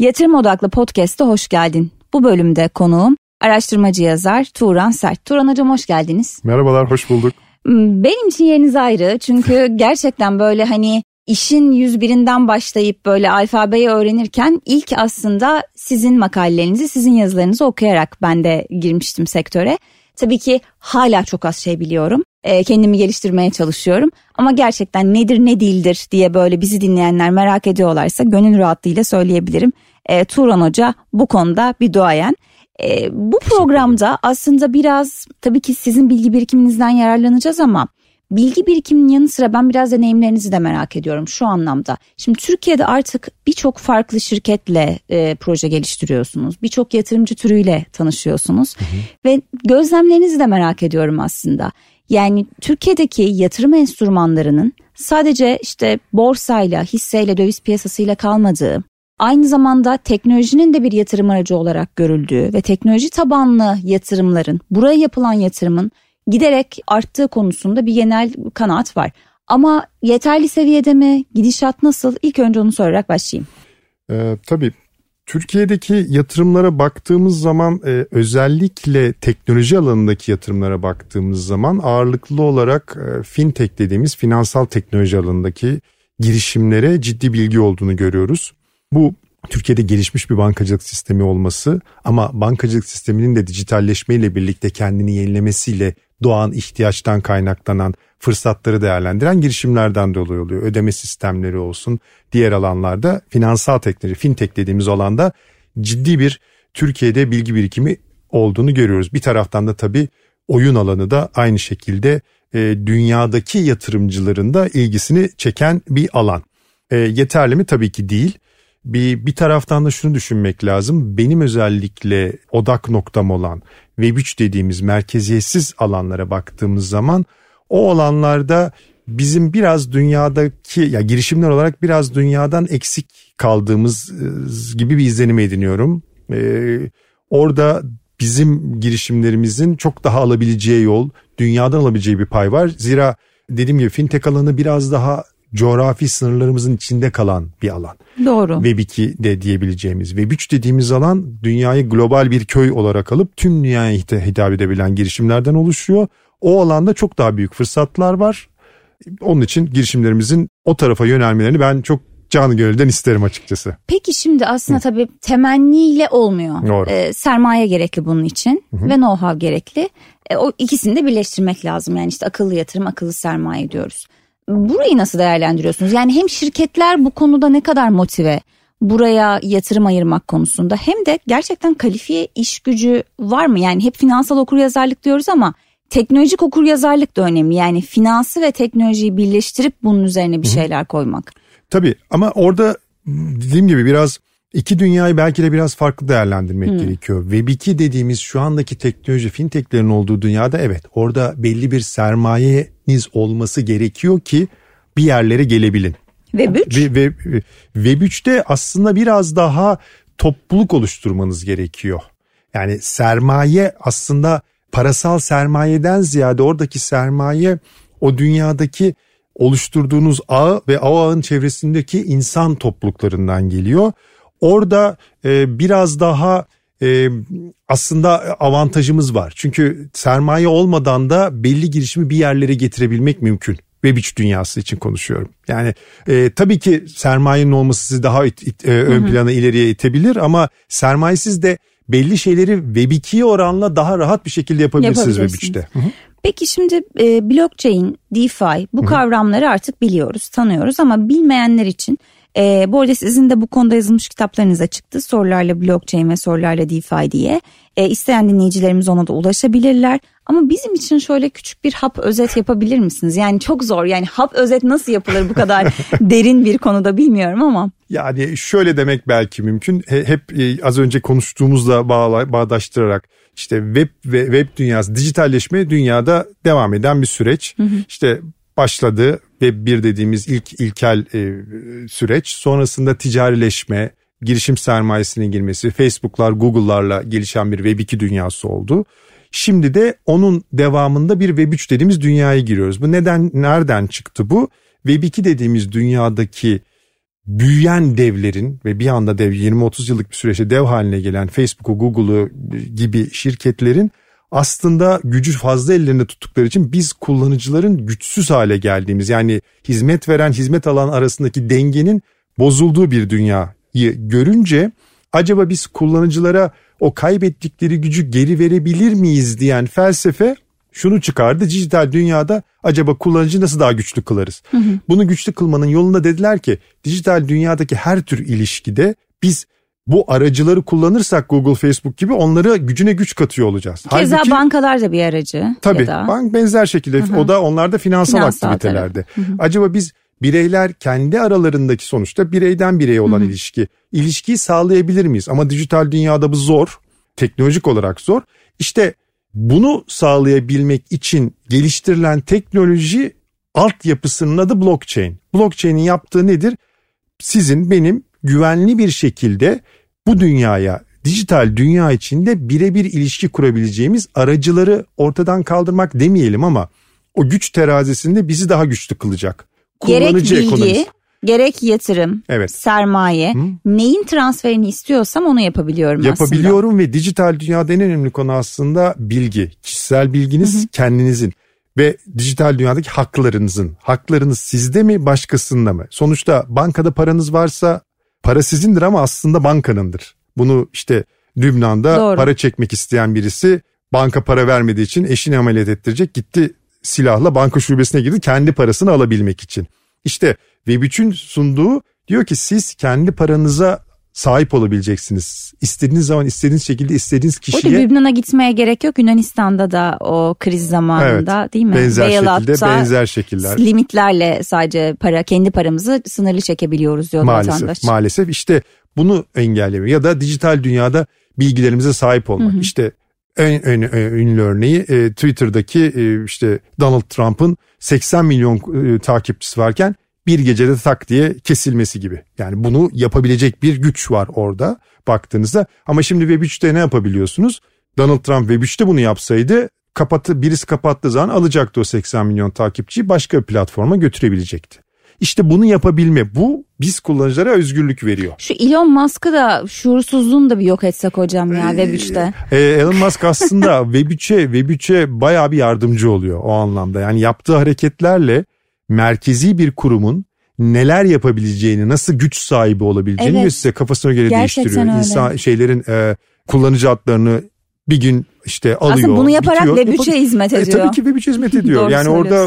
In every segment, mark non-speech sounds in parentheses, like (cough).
Yatırım Odaklı Podcast'a hoş geldin. Bu bölümde konuğum araştırmacı yazar Turan Sert. Turan Hocam hoş geldiniz. Merhabalar, hoş bulduk. Hmm, benim için yeriniz ayrı çünkü (laughs) gerçekten böyle hani işin 101'inden başlayıp böyle alfabeyi öğrenirken ilk aslında sizin makalelerinizi, sizin yazılarınızı okuyarak ben de girmiştim sektöre. Tabii ki hala çok az şey biliyorum. E, kendimi geliştirmeye çalışıyorum. Ama gerçekten nedir ne değildir diye böyle bizi dinleyenler merak ediyorlarsa gönül rahatlığıyla söyleyebilirim. E, Turan Hoca bu konuda bir duayen. E, bu programda aslında biraz tabii ki sizin bilgi birikiminizden yararlanacağız ama bilgi birikiminin yanı sıra ben biraz deneyimlerinizi de merak ediyorum şu anlamda. Şimdi Türkiye'de artık birçok farklı şirketle e, proje geliştiriyorsunuz. Birçok yatırımcı türüyle tanışıyorsunuz. Hı hı. Ve gözlemlerinizi de merak ediyorum aslında. Yani Türkiye'deki yatırım enstrümanlarının sadece işte borsayla, hisseyle, döviz piyasasıyla kalmadığı, aynı zamanda teknolojinin de bir yatırım aracı olarak görüldüğü ve teknoloji tabanlı yatırımların, buraya yapılan yatırımın giderek arttığı konusunda bir genel kanaat var. Ama yeterli seviyede mi? Gidişat nasıl? İlk önce onu sorarak başlayayım. Ee, tabii Türkiye'deki yatırımlara baktığımız zaman e, özellikle teknoloji alanındaki yatırımlara baktığımız zaman ağırlıklı olarak e, fintech dediğimiz finansal teknoloji alanındaki girişimlere ciddi bilgi olduğunu görüyoruz. Bu Türkiye'de gelişmiş bir bankacılık sistemi olması ama bankacılık sisteminin de dijitalleşmeyle birlikte kendini yenilemesiyle doğan ihtiyaçtan kaynaklanan fırsatları değerlendiren girişimlerden dolayı oluyor. Ödeme sistemleri olsun, diğer alanlarda finansal teknoloji, fintech dediğimiz alanda ciddi bir Türkiye'de bilgi birikimi olduğunu görüyoruz. Bir taraftan da tabii oyun alanı da aynı şekilde e, dünyadaki yatırımcıların da ilgisini çeken bir alan. E, yeterli mi? Tabii ki değil. Bir, bir taraftan da şunu düşünmek lazım. Benim özellikle odak noktam olan Web3 dediğimiz merkeziyetsiz alanlara baktığımız zaman o alanlarda bizim biraz dünyadaki ya girişimler olarak biraz dünyadan eksik kaldığımız ıı, gibi bir izlenim ediniyorum. Ee, orada bizim girişimlerimizin çok daha alabileceği yol, dünyadan alabileceği bir pay var. Zira dediğim gibi fintech alanı biraz daha coğrafi sınırlarımızın içinde kalan bir alan. Doğru. Web 2 de diyebileceğimiz. Web 3 dediğimiz alan dünyayı global bir köy olarak alıp tüm dünyaya hitap edebilen girişimlerden oluşuyor. O alanda çok daha büyük fırsatlar var. Onun için girişimlerimizin o tarafa yönelmelerini ben çok canı gönülden isterim açıkçası. Peki şimdi aslında Hı. tabii temenniyle olmuyor. Doğru. Ee, sermaye gerekli bunun için Hı. ve know-how gerekli. Ee, o ikisini de birleştirmek lazım. Yani işte akıllı yatırım, akıllı sermaye diyoruz. Burayı nasıl değerlendiriyorsunuz? Yani hem şirketler bu konuda ne kadar motive buraya yatırım ayırmak konusunda hem de gerçekten kalifiye iş gücü var mı? Yani hep finansal okuryazarlık diyoruz ama teknolojik okuryazarlık da önemli. Yani finansı ve teknolojiyi birleştirip bunun üzerine bir şeyler koymak. Tabii ama orada dediğim gibi biraz iki dünyayı belki de biraz farklı değerlendirmek hmm. gerekiyor. Web 2 dediğimiz şu andaki teknoloji fintechlerin olduğu dünyada evet orada belli bir sermayeniz olması gerekiyor ki bir yerlere gelebilin. Web 3? Ve, ve, Web 3'te aslında biraz daha topluluk oluşturmanız gerekiyor. Yani sermaye aslında parasal sermayeden ziyade oradaki sermaye o dünyadaki oluşturduğunuz ağ ve o ağın çevresindeki insan topluluklarından geliyor. Orada e, biraz daha e, aslında avantajımız var. Çünkü sermaye olmadan da belli girişimi bir yerlere getirebilmek mümkün. Web 3 dünyası için konuşuyorum. Yani e, tabii ki sermayenin olması sizi daha it, it, e, ön plana ileriye itebilir ama sermayesiz de belli şeyleri Web 2'ye oranla daha rahat bir şekilde yapabilirsiniz Web 3'te. Peki şimdi e, blockchain, DeFi bu Hı-hı. kavramları artık biliyoruz, tanıyoruz ama bilmeyenler için e, bu arada sizin de bu konuda yazılmış kitaplarınıza çıktı. Sorularla blockchain ve sorularla DeFi diye. E, isteyen dinleyicilerimiz ona da ulaşabilirler. Ama bizim için şöyle küçük bir hap özet yapabilir misiniz? Yani çok zor. Yani hap özet nasıl yapılır bu kadar (laughs) derin bir konuda bilmiyorum ama. Yani şöyle demek belki mümkün. Hep e, az önce konuştuğumuzla bağla, bağdaştırarak işte web ve web dünyası dijitalleşme dünyada devam eden bir süreç. Hı hı. İşte başladı Web 1 dediğimiz ilk ilkel e, süreç. Sonrasında ticarileşme, girişim sermayesinin girmesi, Facebook'lar, Google'larla gelişen bir Web 2 dünyası oldu. Şimdi de onun devamında bir Web 3 dediğimiz dünyaya giriyoruz. Bu neden nereden çıktı bu? Web 2 dediğimiz dünyadaki büyüyen devlerin ve bir anda dev 20-30 yıllık bir süreçte dev haline gelen Facebook'u, Google'u gibi şirketlerin aslında gücü fazla ellerinde tuttukları için biz kullanıcıların güçsüz hale geldiğimiz yani hizmet veren hizmet alan arasındaki dengenin bozulduğu bir dünyayı görünce acaba biz kullanıcılara o kaybettikleri gücü geri verebilir miyiz diyen felsefe şunu çıkardı. Dijital dünyada acaba kullanıcı nasıl daha güçlü kılarız? Hı hı. Bunu güçlü kılmanın yolunda dediler ki dijital dünyadaki her tür ilişkide biz bu aracıları kullanırsak Google, Facebook gibi onları gücüne güç katıyor olacağız. Keza Halbuki, bankalar da bir aracı. Tabii da. bank benzer şekilde Hı-hı. o da onlarda finansal, finansal aktivitelerde. Acaba biz bireyler kendi aralarındaki sonuçta bireyden bireye olan Hı-hı. ilişki. İlişkiyi sağlayabilir miyiz? Ama dijital dünyada bu zor. Teknolojik olarak zor. İşte bunu sağlayabilmek için geliştirilen teknoloji altyapısının adı blockchain. Blockchain'in yaptığı nedir? Sizin benim güvenli bir şekilde bu dünyaya dijital dünya içinde birebir ilişki kurabileceğimiz aracıları ortadan kaldırmak demeyelim ama o güç terazisinde bizi daha güçlü kılacak. Kullanıcı gerek bilgi, ekonomisi. Gerek yatırım, evet. sermaye, Hı? neyin transferini istiyorsam onu yapabiliyorum, yapabiliyorum aslında. ve dijital dünyada en önemli konu aslında bilgi. Kişisel bilginiz Hı-hı. kendinizin ve dijital dünyadaki haklarınızın. Haklarınız sizde mi başkasında mı? Sonuçta bankada paranız varsa para sizindir ama aslında bankanındır. Bunu işte Lübnan'da Doğru. para çekmek isteyen birisi banka para vermediği için eşini ameliyat ettirecek gitti silahla banka şubesine girdi kendi parasını alabilmek için. İşte Web3'ün sunduğu diyor ki siz kendi paranıza sahip olabileceksiniz. İstediğiniz zaman istediğiniz şekilde istediğiniz kişiye. Orada Lübnan'a gitmeye gerek yok. Yunanistan'da da o kriz zamanında evet, değil mi? Benzer Bailout'ta şekilde benzer şekiller. Limitlerle sadece para kendi paramızı sınırlı çekebiliyoruz diyor maalesef, vatandaş. Maalesef işte bunu engellemiyor. Ya da dijital dünyada bilgilerimize sahip olmak. Hı hı. İşte en, en, en ünlü örneği e, Twitter'daki e, işte Donald Trump'ın 80 milyon e, takipçisi varken bir gecede tak diye kesilmesi gibi. Yani bunu yapabilecek bir güç var orada baktığınızda. Ama şimdi Web 3'te ne yapabiliyorsunuz? Donald Trump Web 3'te bunu yapsaydı kapatı, birisi kapattığı zaman alacaktı o 80 milyon takipçiyi başka bir platforma götürebilecekti. İşte bunu yapabilme bu biz kullanıcılara özgürlük veriyor. Şu Elon Musk'ı da şuursuzluğunu da bir yok etsek hocam ya ee, Web3'te. E, Elon Musk aslında (laughs) Web3'e Web3'e bayağı bir yardımcı oluyor o anlamda. Yani yaptığı hareketlerle merkezi bir kurumun neler yapabileceğini, nasıl güç sahibi olabileceğini evet. size kafasına göre Gerçekten değiştiriyor. Öyle. İnsan şeylerin e, kullanıcı adlarını bir gün işte alıyor. Aslında bunu yaparak bitiyor. Web3'e hizmet ediyor. E, tabii ki Web3'e hizmet (laughs) ediyor. yani orada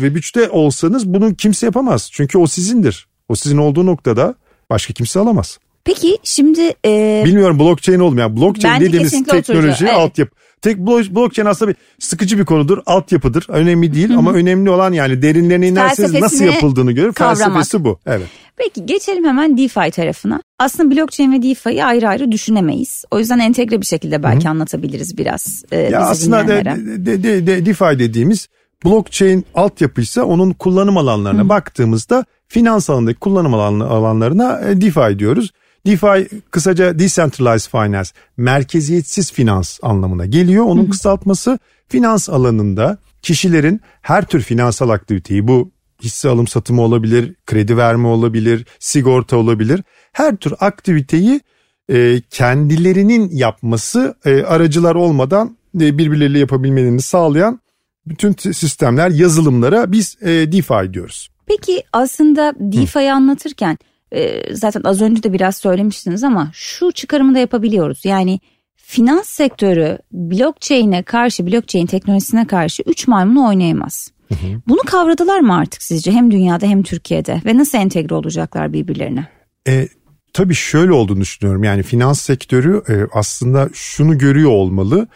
Web3'te olsanız bunu kimse yapamaz. Çünkü o sizindir. O sizin olduğu noktada başka kimse alamaz. Peki şimdi... E... Bilmiyorum blockchain olmuyor. Yani blockchain Bence dediğimiz teknoloji evet. altyapı. Tek blockchain aslında bir sıkıcı bir konudur, altyapıdır. Önemli değil Hı-hı. ama önemli olan yani derinlerine inerseniz nasıl yapıldığını görür. Kavramak. Felsefesi bu. Evet. Peki geçelim hemen DeFi tarafına. Aslında blockchain ve DeFi'yi ayrı ayrı düşünemeyiz. O yüzden entegre bir şekilde belki Hı-hı. anlatabiliriz biraz. E, ya aslında de, de, de, de, DeFi dediğimiz blockchain altyapıysa onun kullanım alanlarına Hı-hı. baktığımızda finans alanındaki kullanım alanlarına e, DeFi diyoruz. DeFi kısaca Decentralized Finance, merkeziyetsiz finans anlamına geliyor. Onun kısaltması finans alanında kişilerin her tür finansal aktiviteyi bu hisse alım satımı olabilir, kredi verme olabilir, sigorta olabilir. Her tür aktiviteyi e, kendilerinin yapması e, aracılar olmadan e, birbirleriyle yapabilmelerini sağlayan bütün sistemler, yazılımlara biz e, DeFi diyoruz. Peki aslında DeFi'yi anlatırken e, zaten az önce de biraz söylemiştiniz ama şu çıkarımı da yapabiliyoruz. Yani finans sektörü blockchain'e karşı, blockchain teknolojisine karşı üç maymunu oynayamaz. Hı hı. Bunu kavradılar mı artık sizce hem dünyada hem Türkiye'de ve nasıl entegre olacaklar birbirlerine? E, tabii şöyle olduğunu düşünüyorum yani finans sektörü e, aslında şunu görüyor olmalı.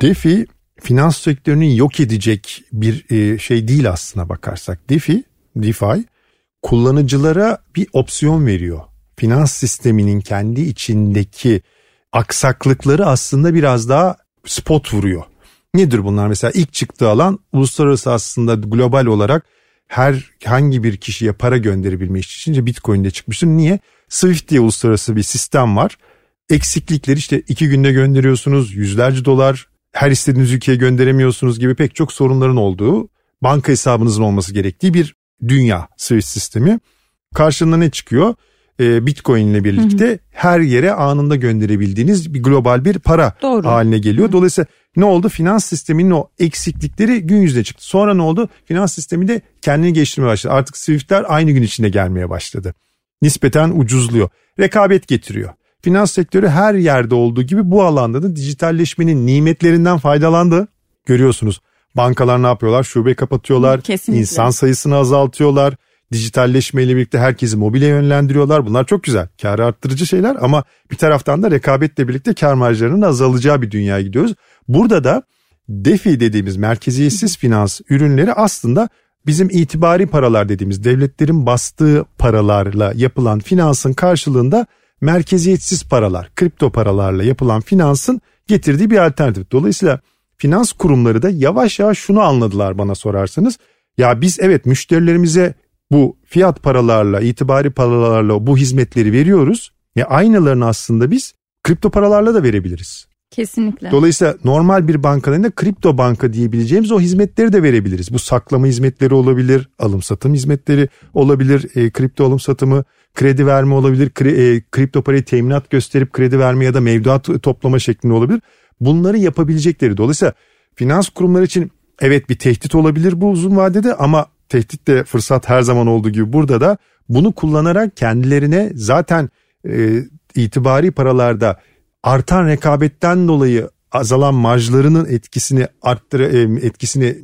DeFi finans sektörünü yok edecek bir e, şey değil aslına bakarsak. DeFi, DeFi kullanıcılara bir opsiyon veriyor. Finans sisteminin kendi içindeki aksaklıkları aslında biraz daha spot vuruyor. Nedir bunlar? Mesela ilk çıktığı alan uluslararası aslında global olarak her hangi bir kişiye para gönderebilme için Bitcoin'de çıkmıştır. Niye? Swift diye uluslararası bir sistem var. Eksiklikleri işte iki günde gönderiyorsunuz yüzlerce dolar her istediğiniz ülkeye gönderemiyorsunuz gibi pek çok sorunların olduğu banka hesabınızın olması gerektiği bir dünya Swift sistemi. Karşılığında ne çıkıyor? E, Bitcoin ile birlikte hı hı. her yere anında gönderebildiğiniz bir global bir para Doğru. haline geliyor. Dolayısıyla ne oldu? Finans sisteminin o eksiklikleri gün yüzüne çıktı. Sonra ne oldu? Finans sistemi de kendini geliştirmeye başladı. Artık Swift'ler aynı gün içinde gelmeye başladı. Nispeten ucuzluyor. Rekabet getiriyor. Finans sektörü her yerde olduğu gibi bu alanda da dijitalleşmenin nimetlerinden faydalandı. Görüyorsunuz bankalar ne yapıyorlar? Şube kapatıyorlar. Kesinlikle. İnsan sayısını azaltıyorlar. Dijitalleşmeyle birlikte herkesi mobile yönlendiriyorlar. Bunlar çok güzel. Kârı arttırıcı şeyler ama bir taraftan da rekabetle birlikte kar marjlarının azalacağı bir dünyaya gidiyoruz. Burada da DeFi dediğimiz merkeziyetsiz finans ürünleri aslında bizim itibari paralar dediğimiz devletlerin bastığı paralarla yapılan finansın karşılığında merkeziyetsiz paralar, kripto paralarla yapılan finansın getirdiği bir alternatif. Dolayısıyla finans kurumları da yavaş yavaş şunu anladılar bana sorarsanız. Ya biz evet müşterilerimize bu fiyat paralarla, itibari paralarla bu hizmetleri veriyoruz. Ya aynılarını aslında biz kripto paralarla da verebiliriz. Kesinlikle. Dolayısıyla normal bir bankanın da kripto banka diyebileceğimiz o hizmetleri de verebiliriz. Bu saklama hizmetleri olabilir, alım satım hizmetleri olabilir, e, kripto alım satımı, kredi verme olabilir, kri, e, kripto parayı teminat gösterip kredi verme ya da mevduat toplama şeklinde olabilir. Bunları yapabilecekleri. Dolayısıyla finans kurumları için evet bir tehdit olabilir bu uzun vadede ama tehdit de fırsat her zaman olduğu gibi burada da bunu kullanarak kendilerine zaten e, itibari paralarda artan rekabetten dolayı azalan marjlarının etkisini arttıra e, etkisini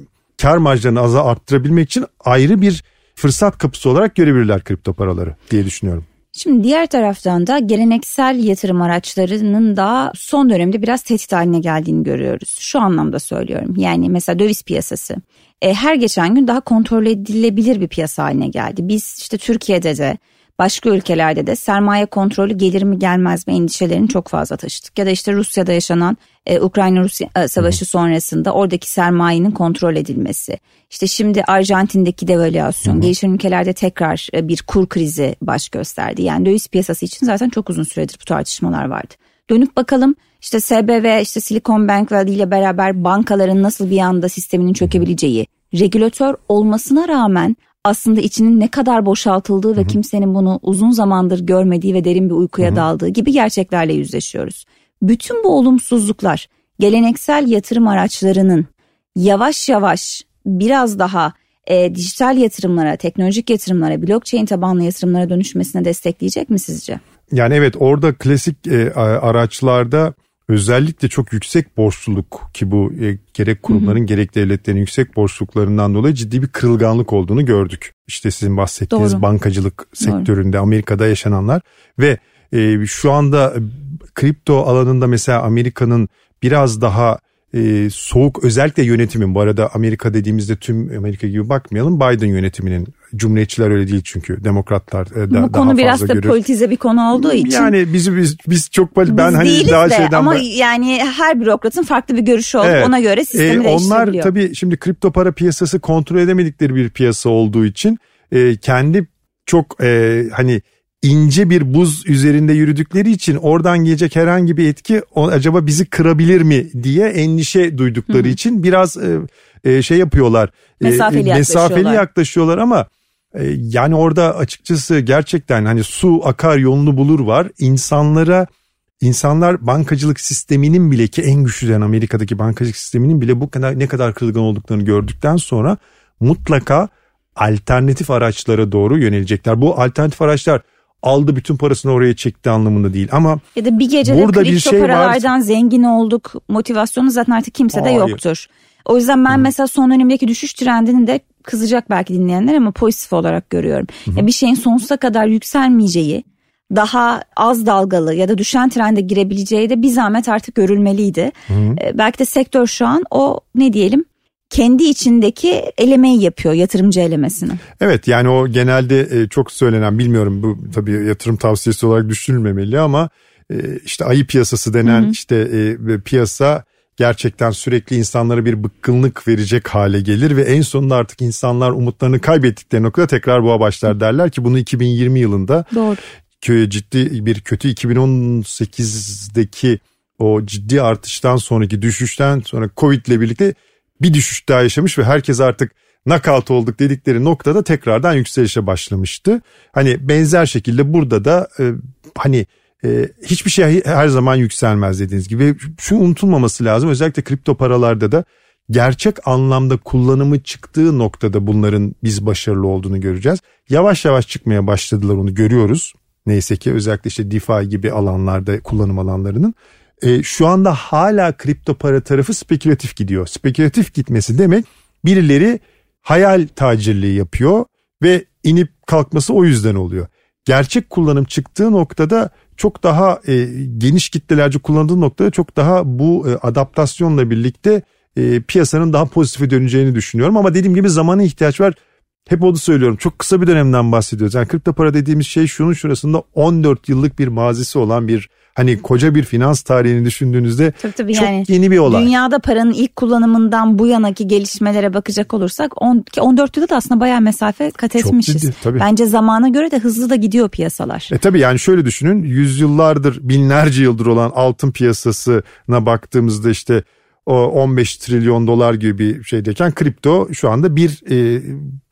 kar marjlarını az arttırabilmek için ayrı bir fırsat kapısı olarak görebilirler kripto paraları diye düşünüyorum. Şimdi diğer taraftan da geleneksel yatırım araçlarının da son dönemde biraz tehdit haline geldiğini görüyoruz. Şu anlamda söylüyorum. Yani mesela döviz piyasası e, her geçen gün daha kontrol edilebilir bir piyasa haline geldi. Biz işte Türkiye'de de başka ülkelerde de sermaye kontrolü gelir mi gelmez mi endişelerini çok fazla taşıdık. Ya da işte Rusya'da yaşanan e, Ukrayna-Rusya e, savaşı sonrasında oradaki sermayenin kontrol edilmesi. İşte şimdi Arjantin'deki devalüasyon, gelişen ülkelerde tekrar e, bir kur krizi baş gösterdi. Yani döviz piyasası için zaten çok uzun süredir bu tartışmalar vardı. Dönüp bakalım işte SBV, işte Silicon Bank Valley ile beraber bankaların nasıl bir anda sisteminin çökebileceği, regülatör olmasına rağmen aslında içinin ne kadar boşaltıldığı Hı-hı. ve kimsenin bunu uzun zamandır görmediği ve derin bir uykuya Hı-hı. daldığı gibi gerçeklerle yüzleşiyoruz. Bütün bu olumsuzluklar geleneksel yatırım araçlarının yavaş yavaş biraz daha e, dijital yatırımlara, teknolojik yatırımlara, blockchain tabanlı yatırımlara dönüşmesine destekleyecek mi sizce? Yani evet orada klasik e, araçlarda özellikle çok yüksek borçluluk ki bu e, gerek kurumların hı hı. gerek devletlerin yüksek borçluluklarından dolayı ciddi bir kırılganlık olduğunu gördük. İşte sizin bahsettiğiniz Doğru. bankacılık sektöründe Doğru. Amerika'da yaşananlar ve e, şu anda kripto alanında mesela Amerika'nın biraz daha e, soğuk özellikle yönetimin bu arada Amerika dediğimizde tüm Amerika gibi bakmayalım Biden yönetiminin Cumhuriyetçiler öyle değil çünkü demokratlar e, da, bu konu biraz da görüyoruz. politize bir konu olduğu için. Yani biz biz biz çok ben biz hani daha de, şeyden ama yani her bürokratın farklı bir görüşü olup evet. ona göre sistemi e, Onlar tabii şimdi kripto para piyasası kontrol edemedikleri bir piyasa olduğu için e, kendi çok e, hani ince bir buz üzerinde yürüdükleri için oradan gelecek herhangi bir etki acaba bizi kırabilir mi diye endişe duydukları Hı-hı. için biraz e, e, şey yapıyorlar. E, mesafeli, e, mesafeli yaklaşıyorlar. ama e, yani orada açıkçası gerçekten hani su akar yolunu bulur var. İnsanlara insanlar bankacılık sisteminin bile ki en güçlü Amerika'daki bankacılık sisteminin bile bu kadar ne kadar kırılgan olduklarını gördükten sonra mutlaka alternatif araçlara doğru yönelecekler. Bu alternatif araçlar aldı bütün parasını oraya çekti anlamında değil ama ya da bir gecede burada kripto bir şey paralardan var. zengin olduk motivasyonu zaten artık kimse de yoktur. O yüzden ben Hı. mesela son dönemdeki düşüş trendini de kızacak belki dinleyenler ama pozitif olarak görüyorum. Hı. Ya bir şeyin sonsuza kadar yükselmeyeceği daha az dalgalı ya da düşen trende girebileceği de bir zahmet artık görülmeliydi. Hı. Ee, belki de sektör şu an o ne diyelim kendi içindeki elemeyi yapıyor yatırımcı elemesini. Evet yani o genelde e, çok söylenen bilmiyorum bu tabii yatırım tavsiyesi olarak düşünülmemeli ama e, işte ayı piyasası denen hı hı. işte e, piyasa gerçekten sürekli insanlara bir bıkkınlık verecek hale gelir ve en sonunda artık insanlar umutlarını kaybettikleri noktada tekrar boğa başlar derler ki bunu 2020 yılında Doğru. ciddi bir kötü 2018'deki o ciddi artıştan sonraki düşüşten sonra Covid ile birlikte bir düşüş daha yaşamış ve herkes artık knockout olduk dedikleri noktada tekrardan yükselişe başlamıştı. Hani benzer şekilde burada da e, hani e, hiçbir şey her zaman yükselmez dediğiniz gibi. Şu unutulmaması lazım özellikle kripto paralarda da gerçek anlamda kullanımı çıktığı noktada bunların biz başarılı olduğunu göreceğiz. Yavaş yavaş çıkmaya başladılar onu görüyoruz. Neyse ki özellikle işte DeFi gibi alanlarda kullanım alanlarının. E, şu anda hala kripto para tarafı spekülatif gidiyor. Spekülatif gitmesi demek birileri hayal tacirliği yapıyor ve inip kalkması o yüzden oluyor. Gerçek kullanım çıktığı noktada çok daha e, geniş kitlelerce kullanıldığı noktada çok daha bu e, adaptasyonla birlikte e, piyasanın daha pozitife döneceğini düşünüyorum. Ama dediğim gibi zamana ihtiyaç var. Hep onu söylüyorum. Çok kısa bir dönemden bahsediyoruz. Yani kripto para dediğimiz şey şunun şurasında 14 yıllık bir mazisi olan bir hani koca bir finans tarihini düşündüğünüzde tabii, tabii çok yani, yeni bir olay. Dünyada paranın ilk kullanımından bu yanaki gelişmelere bakacak olursak 10, 14 yılda da aslında bayağı mesafe kat etmişiz. Çok ciddi, tabii. Bence zamana göre de hızlı da gidiyor piyasalar. E tabii yani şöyle düşünün yüzyıllardır binlerce yıldır olan altın piyasasına baktığımızda işte 15 trilyon dolar gibi bir şeydeyken kripto şu anda bir, e,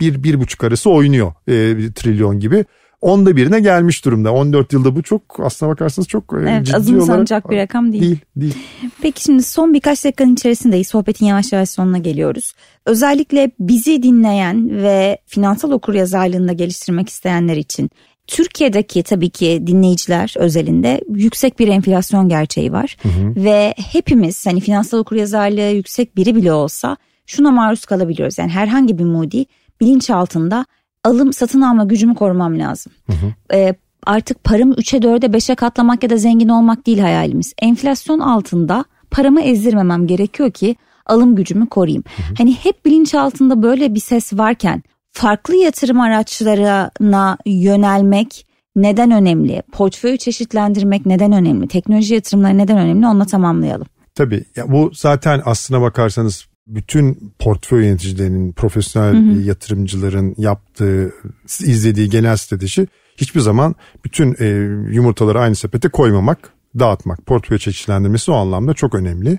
bir, bir buçuk arası oynuyor e, trilyon gibi. Onda birine gelmiş durumda. 14 yılda bu çok aslına bakarsanız çok e, evet, ciddi azın olarak. sanacak bir rakam değil. Değil, değil. Peki şimdi son birkaç dakikanın içerisindeyiz. Sohbetin yavaş yavaş sonuna geliyoruz. Özellikle bizi dinleyen ve finansal okuryazarlığında geliştirmek isteyenler için Türkiye'deki tabii ki dinleyiciler özelinde yüksek bir enflasyon gerçeği var. Hı hı. Ve hepimiz hani finansal okuryazarlığı yüksek biri bile olsa şuna maruz kalabiliyoruz. Yani herhangi bir mudi bilinç altında alım satın alma gücümü korumam lazım. Hı hı. Ee, artık paramı 3'e 4'e 5'e katlamak ya da zengin olmak değil hayalimiz. Enflasyon altında paramı ezdirmemem gerekiyor ki alım gücümü koruyayım. Hı hı. Hani hep bilinç altında böyle bir ses varken farklı yatırım araçlarına yönelmek neden önemli? Portföyü çeşitlendirmek neden önemli? Teknoloji yatırımları neden önemli? Onunla tamamlayalım. Tabii ya bu zaten aslına bakarsanız bütün portföy yöneticilerinin, profesyonel hı hı. yatırımcıların yaptığı, izlediği genel strateji hiçbir zaman bütün e, yumurtaları aynı sepete koymamak, dağıtmak. Portföy çeşitlendirmesi o anlamda çok önemli.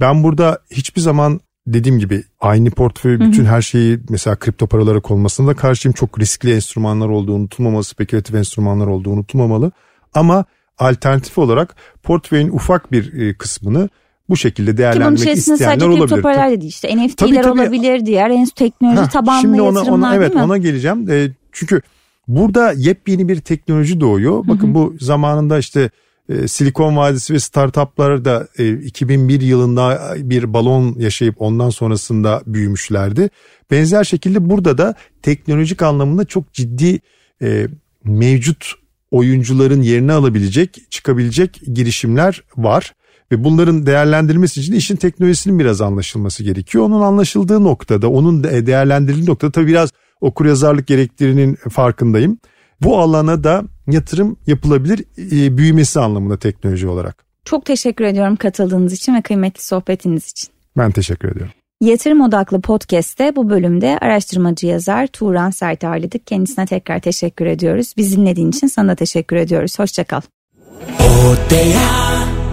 Ben burada hiçbir zaman dediğim gibi aynı portföy bütün her şeyi mesela kripto paralara konmasına da karşıyım. Çok riskli enstrümanlar olduğu unutulmamalı, spekülatif enstrümanlar olduğu unutulmamalı. Ama alternatif olarak portföyün ufak bir e, kısmını bu şekilde değerlendirmek Ki isteyenler olabilir. kripto paralar dedi işte NFT'ler tabii, tabii. olabilir, diğer teknoloji ha, tabanlı şimdi ona, yatırımlar ona, evet, değil mi? Ona geleceğim. E, çünkü burada yepyeni bir teknoloji doğuyor. Bakın bu zamanında işte e, Silikon Vadisi ve startuplar da e, 2001 yılında bir balon yaşayıp ondan sonrasında büyümüşlerdi. Benzer şekilde burada da teknolojik anlamında çok ciddi e, mevcut oyuncuların yerini alabilecek, çıkabilecek girişimler var. Ve bunların değerlendirilmesi için işin teknolojisinin biraz anlaşılması gerekiyor. Onun anlaşıldığı noktada, onun değerlendirildiği noktada tabii biraz okuryazarlık gerektirinin farkındayım. Bu alana da yatırım yapılabilir e, büyümesi anlamında teknoloji olarak. Çok teşekkür ediyorum katıldığınız için ve kıymetli sohbetiniz için. Ben teşekkür ediyorum. Yatırım Odaklı Podcast'te bu bölümde araştırmacı yazar Turan Sert ağırladık. Kendisine tekrar teşekkür ediyoruz. Bizi dinlediğin için sana da teşekkür ediyoruz. Hoşçakal. Odea.